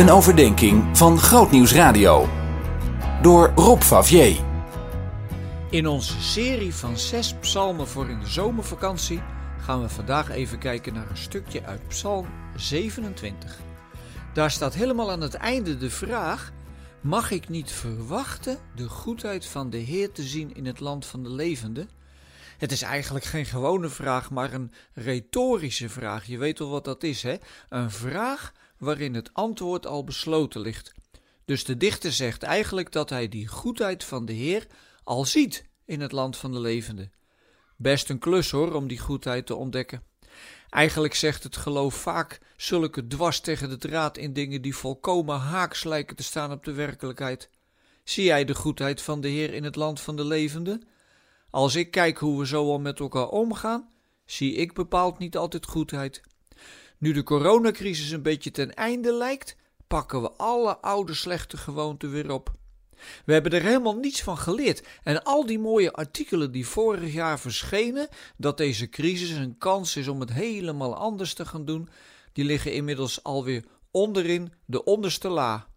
Een overdenking van Grootnieuws Radio. Door Rob Favier. In onze serie van zes psalmen voor in de zomervakantie gaan we vandaag even kijken naar een stukje uit Psalm 27. Daar staat helemaal aan het einde de vraag: Mag ik niet verwachten de goedheid van de Heer te zien in het land van de levenden? Het is eigenlijk geen gewone vraag, maar een retorische vraag. Je weet wel wat dat is, hè? Een vraag waarin het antwoord al besloten ligt. Dus de dichter zegt eigenlijk dat hij die goedheid van de Heer al ziet in het land van de levenden. Best een klus hoor, om die goedheid te ontdekken. Eigenlijk zegt het geloof vaak zulke dwars tegen de draad in dingen die volkomen haaks lijken te staan op de werkelijkheid. Zie jij de goedheid van de Heer in het land van de levenden? Als ik kijk hoe we zo al met elkaar omgaan, zie ik bepaald niet altijd goedheid. Nu de coronacrisis een beetje ten einde lijkt, pakken we alle oude slechte gewoonten weer op. We hebben er helemaal niets van geleerd. En al die mooie artikelen die vorig jaar verschenen, dat deze crisis een kans is om het helemaal anders te gaan doen, die liggen inmiddels alweer onderin de onderste la.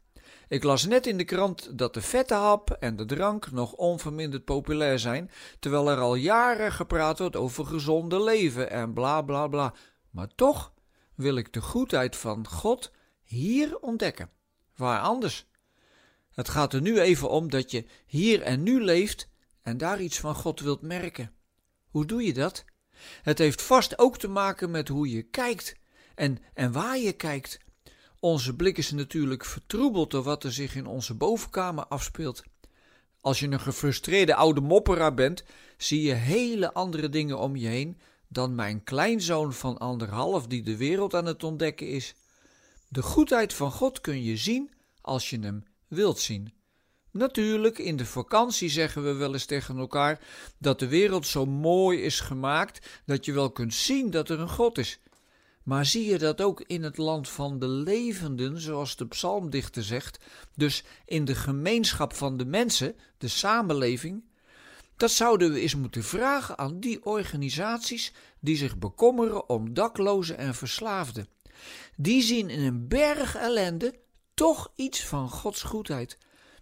Ik las net in de krant dat de vette hap en de drank nog onverminderd populair zijn, terwijl er al jaren gepraat wordt over gezonde leven en bla bla bla. Maar toch wil ik de goedheid van God hier ontdekken. Waar anders? Het gaat er nu even om dat je hier en nu leeft en daar iets van God wilt merken. Hoe doe je dat? Het heeft vast ook te maken met hoe je kijkt en, en waar je kijkt. Onze blik is natuurlijk vertroebeld door wat er zich in onze bovenkamer afspeelt. Als je een gefrustreerde oude mopperaar bent, zie je hele andere dingen om je heen dan mijn kleinzoon van anderhalf die de wereld aan het ontdekken is. De goedheid van God kun je zien als je hem wilt zien. Natuurlijk, in de vakantie zeggen we wel eens tegen elkaar dat de wereld zo mooi is gemaakt dat je wel kunt zien dat er een God is. Maar zie je dat ook in het land van de levenden, zoals de psalmdichter zegt, dus in de gemeenschap van de mensen, de samenleving? Dat zouden we eens moeten vragen aan die organisaties die zich bekommeren om daklozen en verslaafden. Die zien in een berg ellende toch iets van Gods goedheid.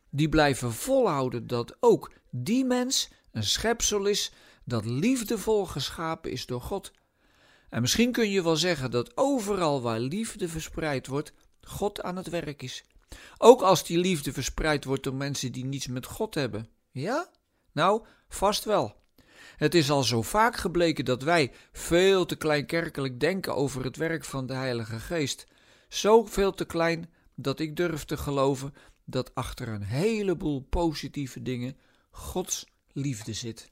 Die blijven volhouden dat ook die mens een schepsel is dat liefdevol geschapen is door God. En misschien kun je wel zeggen dat overal waar liefde verspreid wordt, God aan het werk is. Ook als die liefde verspreid wordt door mensen die niets met God hebben. Ja? Nou, vast wel. Het is al zo vaak gebleken dat wij veel te kleinkerkelijk denken over het werk van de Heilige Geest. Zo veel te klein dat ik durf te geloven dat achter een heleboel positieve dingen Gods liefde zit.